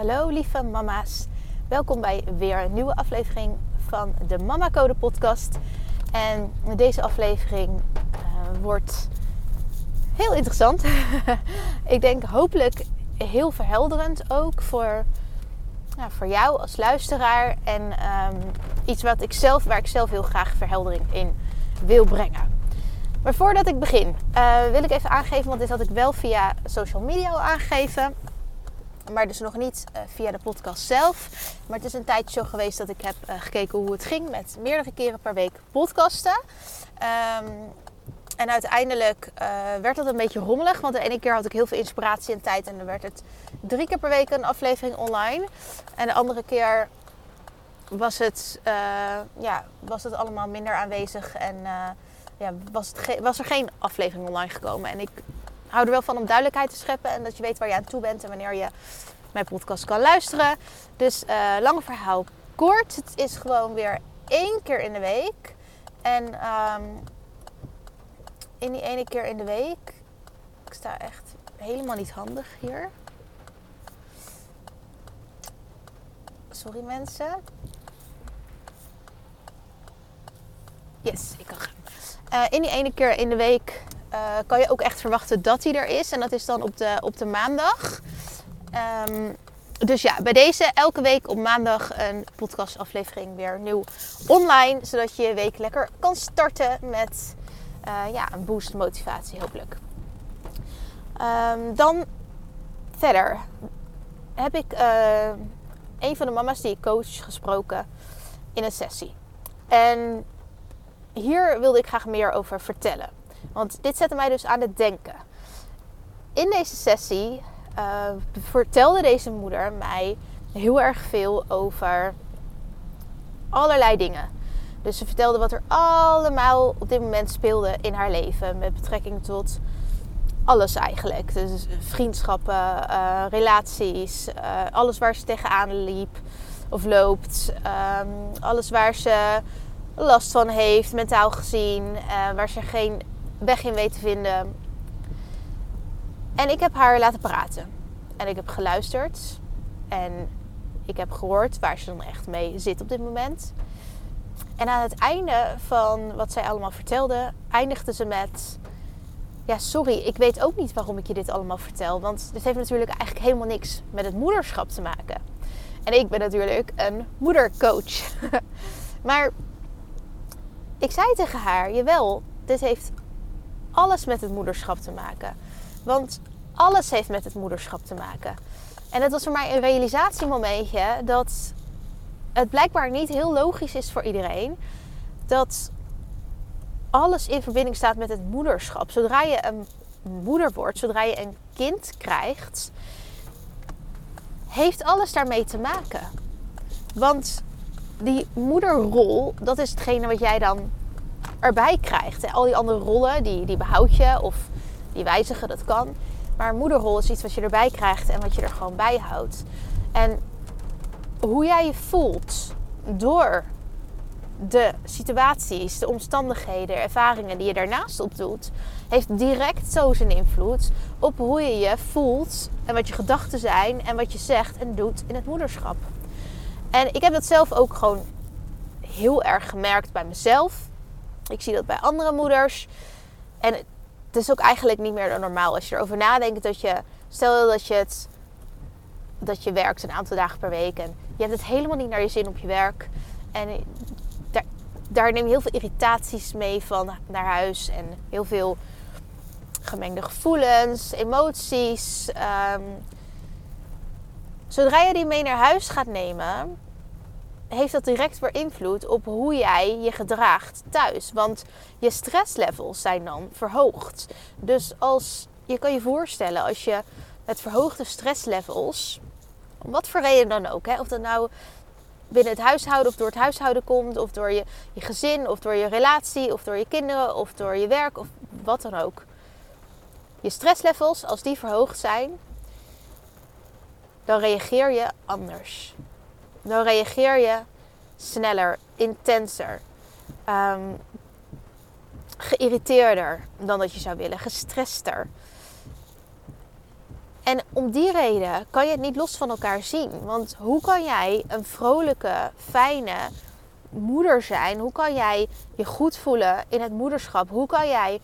Hallo lieve mama's. Welkom bij weer een nieuwe aflevering van de Mama Code podcast. En deze aflevering uh, wordt heel interessant. ik denk hopelijk heel verhelderend ook voor, nou, voor jou als luisteraar. En um, iets wat ik zelf, waar ik zelf heel graag verheldering in wil brengen. Maar voordat ik begin, uh, wil ik even aangeven, want dit had ik wel via social media al aangegeven. Maar dus nog niet uh, via de podcast zelf. Maar het is een tijdje zo geweest dat ik heb uh, gekeken hoe het ging met meerdere keren per week podcasten. Um, en uiteindelijk uh, werd dat een beetje rommelig. Want de ene keer had ik heel veel inspiratie en tijd. En dan werd het drie keer per week een aflevering online. En de andere keer was het, ja, was het allemaal minder aanwezig. En ja, was, het was er geen aflevering online gekomen. En ik hou er wel van om duidelijkheid te scheppen en dat je weet waar je aan toe bent en wanneer je mijn podcast kan luisteren. Dus uh, lang verhaal kort. Het is gewoon weer één keer in de week. En um, in die ene keer in de week. Ik sta echt helemaal niet handig hier. Sorry mensen. Yes, ik kan gaan. Uh, in die ene keer in de week kan je ook echt verwachten dat hij er is. En dat is dan op de, op de maandag. Um, dus ja, bij deze elke week op maandag een podcastaflevering weer nieuw online. Zodat je je week lekker kan starten met uh, ja, een boost motivatie hopelijk. Um, dan verder heb ik uh, een van de mama's die ik coach gesproken in een sessie. En hier wilde ik graag meer over vertellen. Want dit zette mij dus aan het denken. In deze sessie uh, vertelde deze moeder mij heel erg veel over allerlei dingen. Dus ze vertelde wat er allemaal op dit moment speelde in haar leven met betrekking tot alles eigenlijk. Dus vriendschappen, uh, relaties, uh, alles waar ze tegenaan liep of loopt, um, alles waar ze last van heeft, mentaal gezien, waar ze geen weg in weet te vinden. En ik heb haar laten praten. En ik heb geluisterd. En ik heb gehoord waar ze dan echt mee zit op dit moment. En aan het einde van wat zij allemaal vertelde, eindigde ze met: Ja, sorry, ik weet ook niet waarom ik je dit allemaal vertel. Want dit heeft natuurlijk eigenlijk helemaal niks met het moederschap te maken. En ik ben natuurlijk een moedercoach. maar ik zei tegen haar: Jawel, dit heeft alles met het moederschap te maken. Want alles heeft met het moederschap te maken. En het was voor mij een realisatiemomentje dat het blijkbaar niet heel logisch is voor iedereen dat alles in verbinding staat met het moederschap. Zodra je een moeder wordt, zodra je een kind krijgt, heeft alles daarmee te maken. Want die moederrol, dat is hetgene wat jij dan erbij krijgt. Al die andere rollen, die, die behoud je of die wijzigen, dat kan. Maar moederrol is iets wat je erbij krijgt en wat je er gewoon bij houdt. En hoe jij je voelt door de situaties, de omstandigheden, de ervaringen die je daarnaast op doet, heeft direct zo zijn invloed op hoe je je voelt en wat je gedachten zijn en wat je zegt en doet in het moederschap. En ik heb dat zelf ook gewoon heel erg gemerkt bij mezelf. Ik zie dat bij andere moeders. En het is ook eigenlijk niet meer dan normaal als je erover nadenkt dat je, stel dat je het, dat je werkt een aantal dagen per week en je hebt het helemaal niet naar je zin op je werk. En daar, daar neem je heel veel irritaties mee van naar huis en heel veel gemengde gevoelens, emoties. Um, zodra je die mee naar huis gaat nemen, heeft dat direct weer invloed op hoe jij je gedraagt thuis. Want je stresslevels zijn dan verhoogd. Dus als je kan je voorstellen als je met verhoogde stresslevels, om wat voor reden dan ook, hè, of dat nou binnen het huishouden of door het huishouden komt, of door je, je gezin, of door je relatie, of door je kinderen, of door je werk, of wat dan ook. Je stresslevels, als die verhoogd zijn, dan reageer je anders. Dan reageer je sneller, intenser, um, geïrriteerder dan dat je zou willen, gestrester. En om die reden kan je het niet los van elkaar zien. Want hoe kan jij een vrolijke, fijne moeder zijn? Hoe kan jij je goed voelen in het moederschap? Hoe kan jij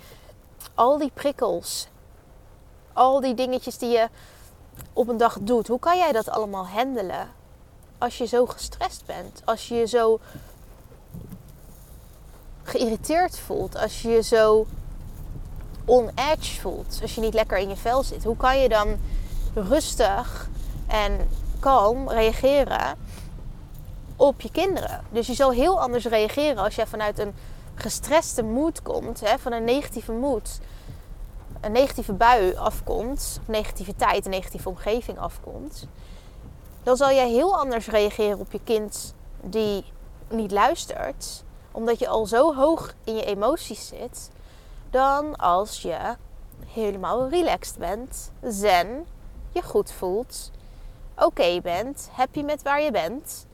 al die prikkels, al die dingetjes die je op een dag doet, hoe kan jij dat allemaal handelen als je zo gestrest bent? Als je je zo geïrriteerd voelt? Als je je zo on edge voelt? Als je niet lekker in je vel zit? Hoe kan je dan rustig en kalm reageren op je kinderen? Dus je zal heel anders reageren als je vanuit een gestreste moed komt, hè, van een negatieve moed een negatieve bui afkomt, negativiteit, een negatieve omgeving afkomt, dan zal jij heel anders reageren op je kind die niet luistert, omdat je al zo hoog in je emoties zit, dan als je helemaal relaxed bent, zen, je goed voelt, oké bent, happy met waar je bent.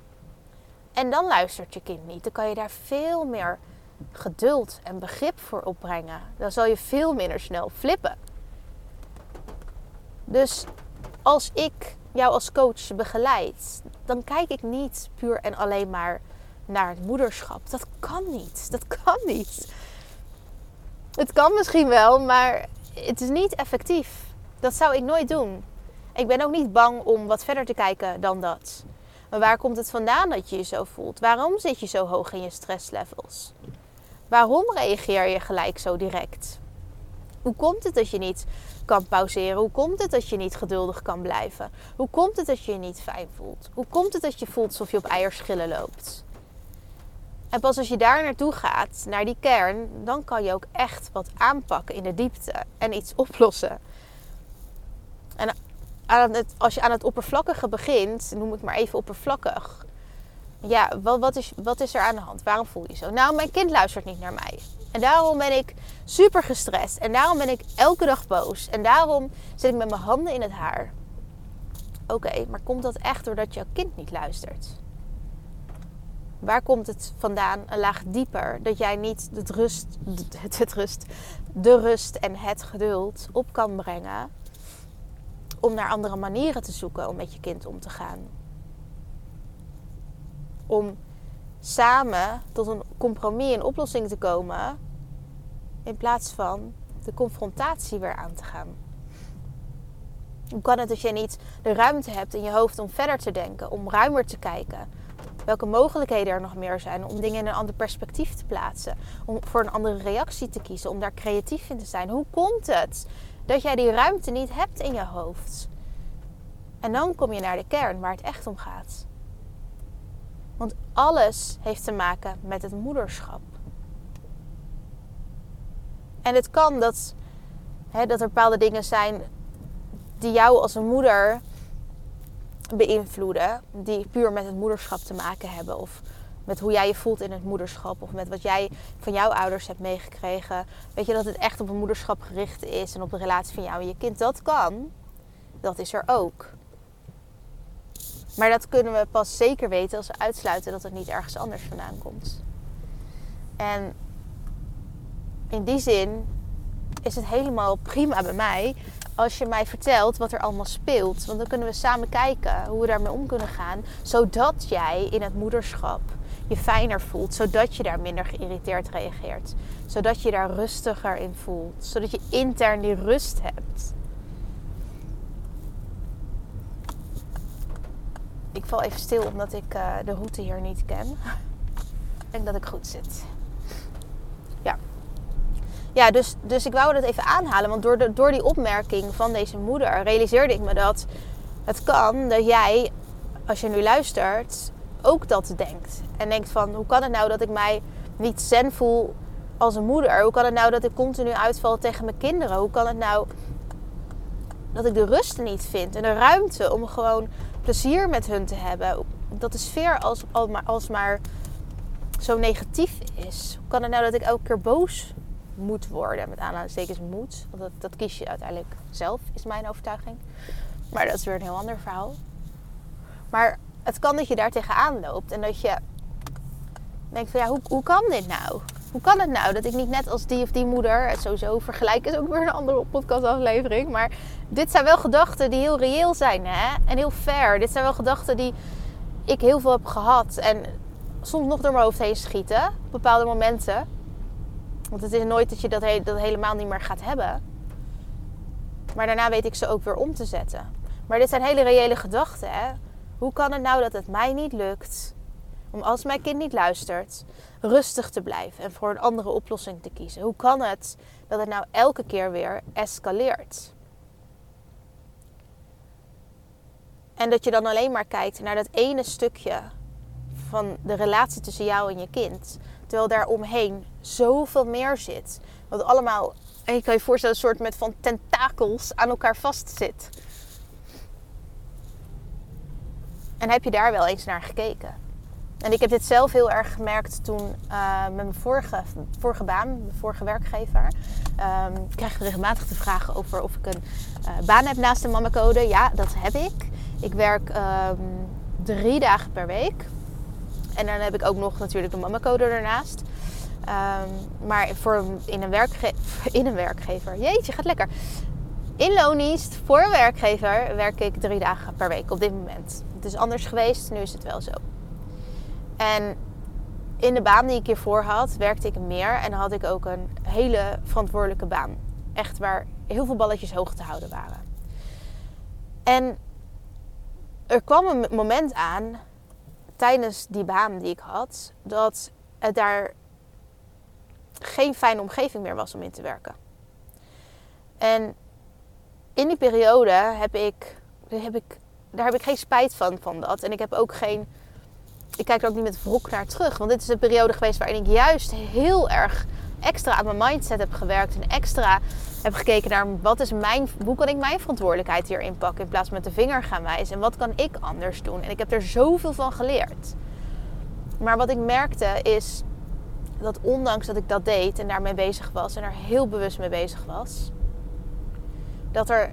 En dan luistert je kind niet. Dan kan je daar veel meer geduld en begrip voor opbrengen. Dan zal je veel minder snel flippen. Dus als ik jou als coach begeleid, dan kijk ik niet puur en alleen maar naar het moederschap. Dat kan niet. Dat kan niet. Het kan misschien wel, maar het is niet effectief. Dat zou ik nooit doen. Ik ben ook niet bang om wat verder te kijken dan dat. Maar waar komt het vandaan dat je je zo voelt? Waarom zit je zo hoog in je stresslevels? Waarom reageer je gelijk zo direct? Hoe komt het dat je niet kan pauzeren? Hoe komt het dat je niet geduldig kan blijven? Hoe komt het dat je je niet fijn voelt? Hoe komt het dat je voelt alsof je op eierschillen loopt? En pas als je daar naartoe gaat, naar die kern, dan kan je ook echt wat aanpakken in de diepte en iets oplossen. En als je aan het oppervlakkige begint, noem ik maar even oppervlakkig, ja, wat, wat, is, wat is er aan de hand? Waarom voel je zo? Nou, mijn kind luistert niet naar mij. En daarom ben ik super gestrest. En daarom ben ik elke dag boos. En daarom zit ik met mijn handen in het haar. Oké, maar komt dat echt doordat jouw kind niet luistert? Waar komt het vandaan een laag dieper dat jij niet rust, het, het rust, de rust en het geduld op kan brengen om naar andere manieren te zoeken om met je kind om te gaan? om samen tot een compromis en oplossing te komen. In plaats van de confrontatie weer aan te gaan. Hoe kan het dat je niet de ruimte hebt in je hoofd om verder te denken, om ruimer te kijken? Welke mogelijkheden er nog meer zijn om dingen in een ander perspectief te plaatsen, om voor een andere reactie te kiezen, om daar creatief in te zijn? Hoe komt het dat jij die ruimte niet hebt in je hoofd? En dan kom je naar de kern waar het echt om gaat. Want alles heeft te maken met het moederschap. En het kan dat, hè, dat er bepaalde dingen zijn die jou als een moeder beïnvloeden, die puur met het moederschap te maken hebben. Of met hoe jij je voelt in het moederschap. Of met wat jij van jouw ouders hebt meegekregen. Weet je dat het echt op een moederschap gericht is en op de relatie van jou en je kind. Dat kan. Dat is er ook. Maar dat kunnen we pas zeker weten als we uitsluiten dat het niet ergens anders vandaan komt. En in die zin is het helemaal prima bij mij als je mij vertelt wat er allemaal speelt. Want dan kunnen we samen kijken hoe we daarmee om kunnen gaan. Zodat jij in het moederschap je fijner voelt. Zodat je daar minder geïrriteerd reageert. Zodat je daar rustiger in voelt. Zodat je intern die rust hebt. Ik val even stil omdat ik uh, de route hier niet ken. denk dat ik goed zit. Ja. Ja, dus, dus ik wou dat even aanhalen. Want door, de, door die opmerking van deze moeder realiseerde ik me dat het kan dat jij, als je nu luistert, ook dat denkt. En denkt van, hoe kan het nou dat ik mij niet zen voel als een moeder? Hoe kan het nou dat ik continu uitval tegen mijn kinderen? Hoe kan het nou dat ik de rust niet vind en de ruimte om gewoon plezier met hun te hebben? Dat de sfeer als, als maar zo negatief is. Hoe kan het nou dat ik elke keer boos moet worden? Met aanhalingstekens moet. Want dat, dat kies je uiteindelijk zelf, is mijn overtuiging. Maar dat is weer een heel ander verhaal. Maar het kan dat je daar tegenaan loopt en dat je denkt van ja, hoe, hoe kan dit nou? Hoe kan het nou dat ik niet net als die of die moeder, sowieso vergelijken is ook weer een andere podcastaflevering, maar dit zijn wel gedachten die heel reëel zijn hè? en heel fair. Dit zijn wel gedachten die ik heel veel heb gehad en soms nog door mijn hoofd heen schieten op bepaalde momenten. Want het is nooit dat je dat, dat helemaal niet meer gaat hebben. Maar daarna weet ik ze ook weer om te zetten. Maar dit zijn hele reële gedachten. Hè? Hoe kan het nou dat het mij niet lukt om als mijn kind niet luistert, rustig te blijven en voor een andere oplossing te kiezen? Hoe kan het dat het nou elke keer weer escaleert? En dat je dan alleen maar kijkt naar dat ene stukje van de relatie tussen jou en je kind. Terwijl daar omheen zoveel meer zit. Wat allemaal, en je kan je voorstellen, een soort met van tentakels aan elkaar vastzit. En heb je daar wel eens naar gekeken? En ik heb dit zelf heel erg gemerkt toen uh, met mijn vorige, vorige baan, mijn vorige werkgever. Um, ik regelmatig de vraag over of ik een uh, baan heb naast de mammacode. Ja, dat heb ik. Ik werk um, drie dagen per week. En dan heb ik ook nog natuurlijk de mammacode ernaast. Um, maar voor in, een in een werkgever, jeetje, gaat lekker. In loondienst voor een werkgever werk ik drie dagen per week op dit moment. Het is anders geweest, nu is het wel zo. En in de baan die ik hiervoor had, werkte ik meer en had ik ook een hele verantwoordelijke baan. Echt waar heel veel balletjes hoog te houden waren. En er kwam een moment aan tijdens die baan die ik had, dat het daar geen fijne omgeving meer was om in te werken. En in die periode heb ik, heb ik, daar heb ik geen spijt van, van dat. En ik heb ook geen, ik kijk er ook niet met wrok naar terug. Want dit is een periode geweest waarin ik juist heel erg extra aan mijn mindset heb gewerkt. En extra heb gekeken naar wat is mijn, hoe kan ik mijn verantwoordelijkheid hierin pakken. In plaats van met de vinger gaan wijzen. En wat kan ik anders doen. En ik heb er zoveel van geleerd. Maar wat ik merkte is dat ondanks dat ik dat deed en daarmee bezig was. En er heel bewust mee bezig was dat er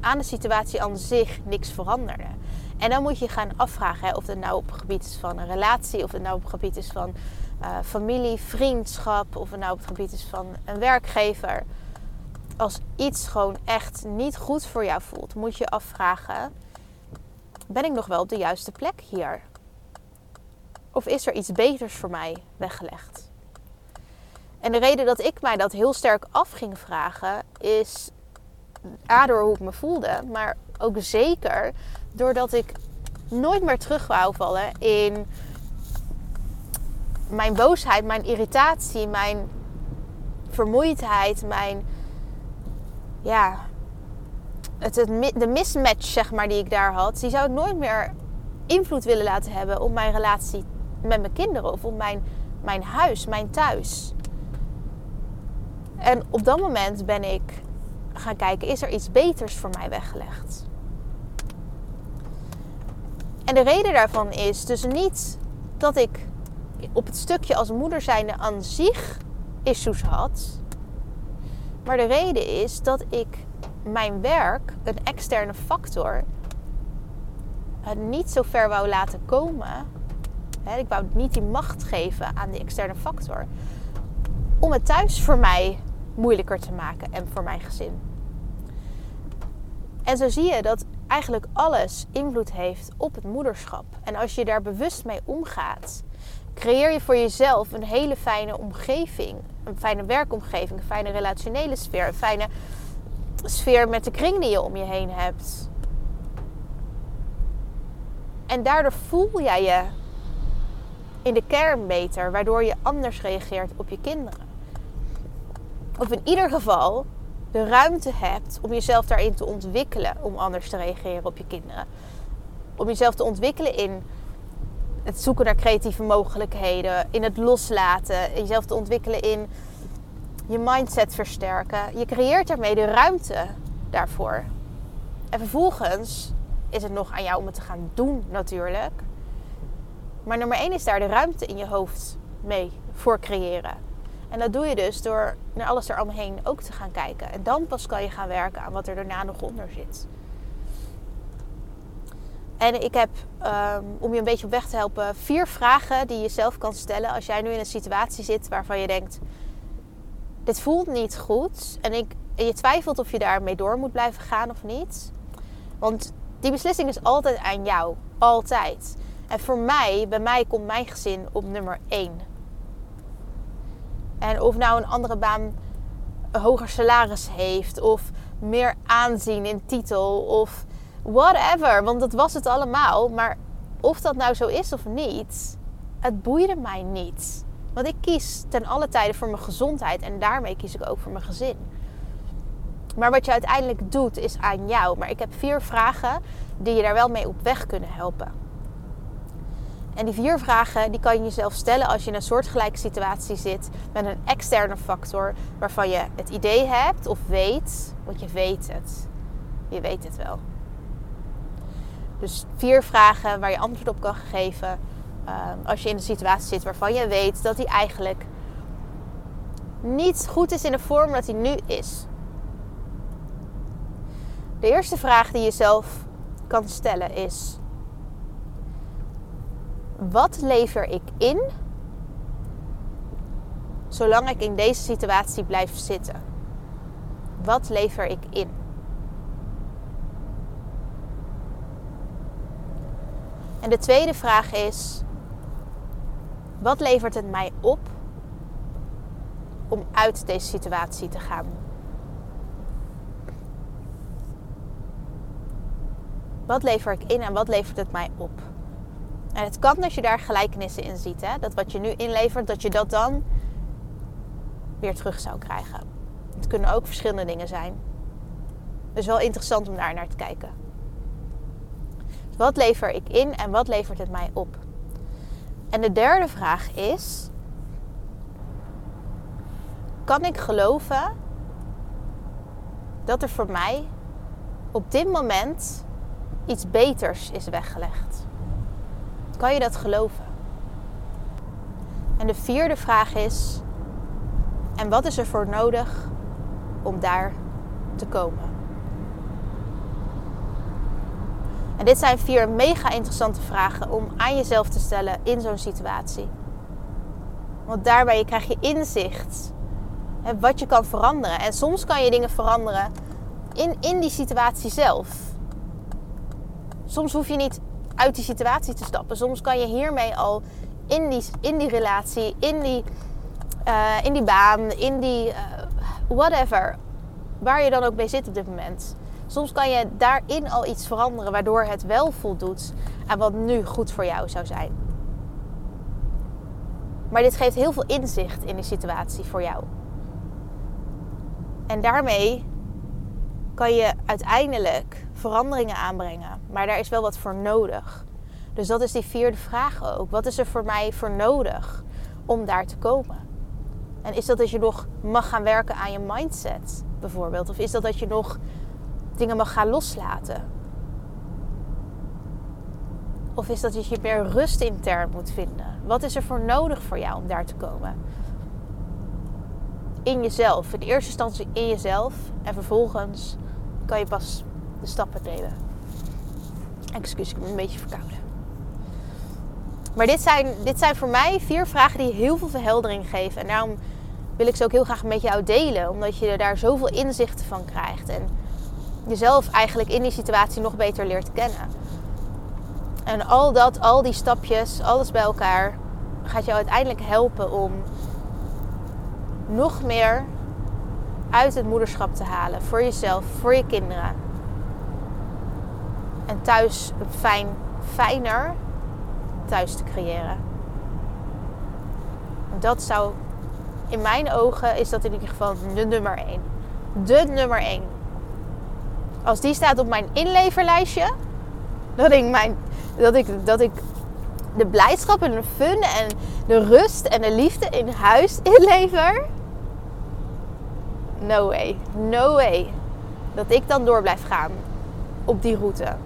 aan de situatie aan zich niks veranderde. En dan moet je gaan afvragen hè, of het nou op het gebied is van een relatie, of het nou op het gebied is van uh, familie, vriendschap, of het nou op het gebied is van een werkgever. Als iets gewoon echt niet goed voor jou voelt, moet je afvragen: ben ik nog wel op de juiste plek hier? Of is er iets beters voor mij weggelegd? En de reden dat ik mij dat heel sterk af ging vragen is A, door hoe ik me voelde, maar ook zeker doordat ik nooit meer terug wou vallen in mijn boosheid, mijn irritatie, mijn vermoeidheid, mijn ja, het, de mismatch zeg maar die ik daar had, die zou ik nooit meer invloed willen laten hebben op mijn relatie met mijn kinderen of op mijn, mijn huis, mijn thuis. En op dat moment ben ik gaan kijken, is er iets beters voor mij weggelegd? En de reden daarvan is dus niet dat ik op het stukje als moeder zijnde aan zich issues had. Maar de reden is dat ik mijn werk, een externe factor, het niet zo ver wou laten komen. Ik wou niet die macht geven aan die externe factor. Om het thuis voor mij moeilijker te maken en voor mijn gezin. En zo zie je dat eigenlijk alles invloed heeft op het moederschap. En als je daar bewust mee omgaat, creëer je voor jezelf een hele fijne omgeving. Een fijne werkomgeving, een fijne relationele sfeer, een fijne sfeer met de kring die je om je heen hebt. En daardoor voel jij je in de kern beter, waardoor je anders reageert op je kinderen. Of in ieder geval de ruimte hebt om jezelf daarin te ontwikkelen om anders te reageren op je kinderen. Om jezelf te ontwikkelen in het zoeken naar creatieve mogelijkheden, in het loslaten, jezelf te ontwikkelen in je mindset versterken. Je creëert daarmee de ruimte daarvoor. En vervolgens is het nog aan jou om het te gaan doen natuurlijk. Maar nummer 1 is daar de ruimte in je hoofd mee voor creëren. En dat doe je dus door naar alles er omheen ook te gaan kijken. En dan pas kan je gaan werken aan wat er daarna nog onder zit. En ik heb, um, om je een beetje op weg te helpen, vier vragen die je zelf kan stellen als jij nu in een situatie zit waarvan je denkt: dit voelt niet goed. En, ik, en je twijfelt of je daarmee door moet blijven gaan of niet. Want die beslissing is altijd aan jou. Altijd. En voor mij, bij mij komt mijn gezin op nummer één. En of nou een andere baan een hoger salaris heeft, of meer aanzien in titel, of whatever. Want dat was het allemaal. Maar of dat nou zo is of niet, het boeide mij niet. Want ik kies ten alle tijden voor mijn gezondheid en daarmee kies ik ook voor mijn gezin. Maar wat je uiteindelijk doet is aan jou. Maar ik heb vier vragen die je daar wel mee op weg kunnen helpen. En die vier vragen die kan je jezelf stellen als je in een soortgelijke situatie zit met een externe factor waarvan je het idee hebt of weet, want je weet het. Je weet het wel. Dus vier vragen waar je antwoord op kan geven ehm, als je in een situatie zit waarvan je weet dat die eigenlijk niet goed is in de vorm dat hij nu is. De eerste vraag die je zelf kan stellen is: wat lever ik in zolang ik in deze situatie blijf zitten? Wat lever ik in? En de tweede vraag is: wat levert het mij op om uit deze situatie te gaan? Wat lever ik in en wat levert het mij op? En het kan als je daar gelijkenissen in ziet. Hè? Dat wat je nu inlevert, dat je dat dan weer terug zou krijgen. Het kunnen ook verschillende dingen zijn. Dus wel interessant om daar naar te kijken. Dus wat lever ik in en wat levert het mij op? En de derde vraag is: kan ik geloven dat er voor mij op dit moment iets beters is weggelegd? Kan je dat geloven? En de vierde vraag is: en wat is er voor nodig om daar te komen? En dit zijn vier mega interessante vragen om aan jezelf te stellen in zo'n situatie. Want daarbij krijg je inzicht hè, wat je kan veranderen. En soms kan je dingen veranderen in, in die situatie zelf. Soms hoef je niet uit die situatie te stappen. Soms kan je hiermee al in die, in die relatie, in die, uh, in die baan, in die uh, whatever, waar je dan ook mee zit op dit moment. Soms kan je daarin al iets veranderen waardoor het wel voldoet aan wat nu goed voor jou zou zijn. Maar dit geeft heel veel inzicht in die situatie voor jou. En daarmee kan je uiteindelijk veranderingen aanbrengen. Maar daar is wel wat voor nodig. Dus dat is die vierde vraag ook. Wat is er voor mij voor nodig om daar te komen? En is dat dat je nog mag gaan werken aan je mindset, bijvoorbeeld? Of is dat dat je nog dingen mag gaan loslaten? Of is dat dat je meer rust intern moet vinden? Wat is er voor nodig voor jou om daar te komen? In jezelf. In eerste instantie in jezelf. En vervolgens kan je pas stappen nemen. Excuus, ik ben een beetje verkouden. Maar dit zijn, dit zijn voor mij vier vragen die heel veel verheldering geven. En daarom wil ik ze ook heel graag met jou delen. Omdat je daar zoveel inzichten van krijgt. En jezelf eigenlijk in die situatie nog beter leert kennen. En al dat, al die stapjes, alles bij elkaar, gaat jou uiteindelijk helpen om nog meer uit het moederschap te halen. Voor jezelf, voor je kinderen. En thuis fijn, fijner thuis te creëren. Dat zou, in mijn ogen, is dat in ieder geval de nummer één. De nummer één. Als die staat op mijn inleverlijstje, dat ik, mijn, dat ik, dat ik de blijdschap en de fun en de rust en de liefde in huis inlever. No way. No way. Dat ik dan door blijf gaan op die route.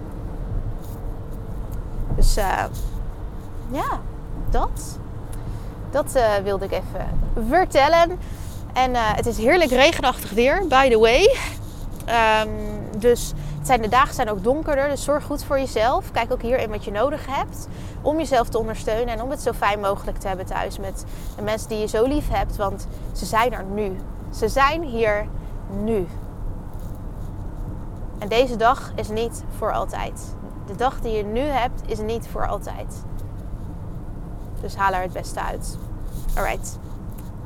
Dus uh, ja, dat. Dat uh, wilde ik even vertellen. En uh, het is heerlijk regenachtig weer, by the way. Um, dus het zijn, de dagen zijn ook donkerder, dus zorg goed voor jezelf. Kijk ook hierin wat je nodig hebt om jezelf te ondersteunen en om het zo fijn mogelijk te hebben thuis met de mensen die je zo lief hebt. Want ze zijn er nu. Ze zijn hier nu. En deze dag is niet voor altijd. De dag die je nu hebt is niet voor altijd. Dus haal er het beste uit. Alright,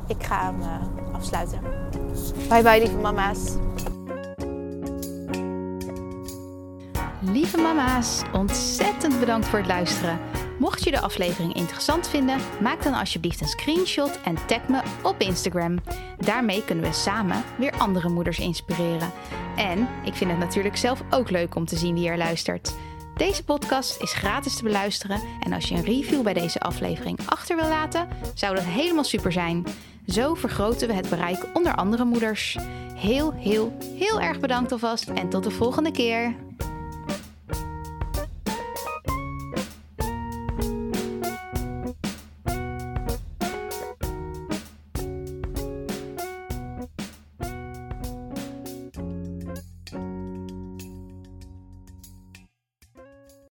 ik ga hem uh, afsluiten. Bye bye lieve mama's. Lieve mama's, ontzettend bedankt voor het luisteren. Mocht je de aflevering interessant vinden, maak dan alsjeblieft een screenshot en tag me op Instagram. Daarmee kunnen we samen weer andere moeders inspireren. En ik vind het natuurlijk zelf ook leuk om te zien wie er luistert. Deze podcast is gratis te beluisteren en als je een review bij deze aflevering achter wil laten, zou dat helemaal super zijn. Zo vergroten we het bereik onder andere moeders. Heel, heel, heel erg bedankt alvast en tot de volgende keer.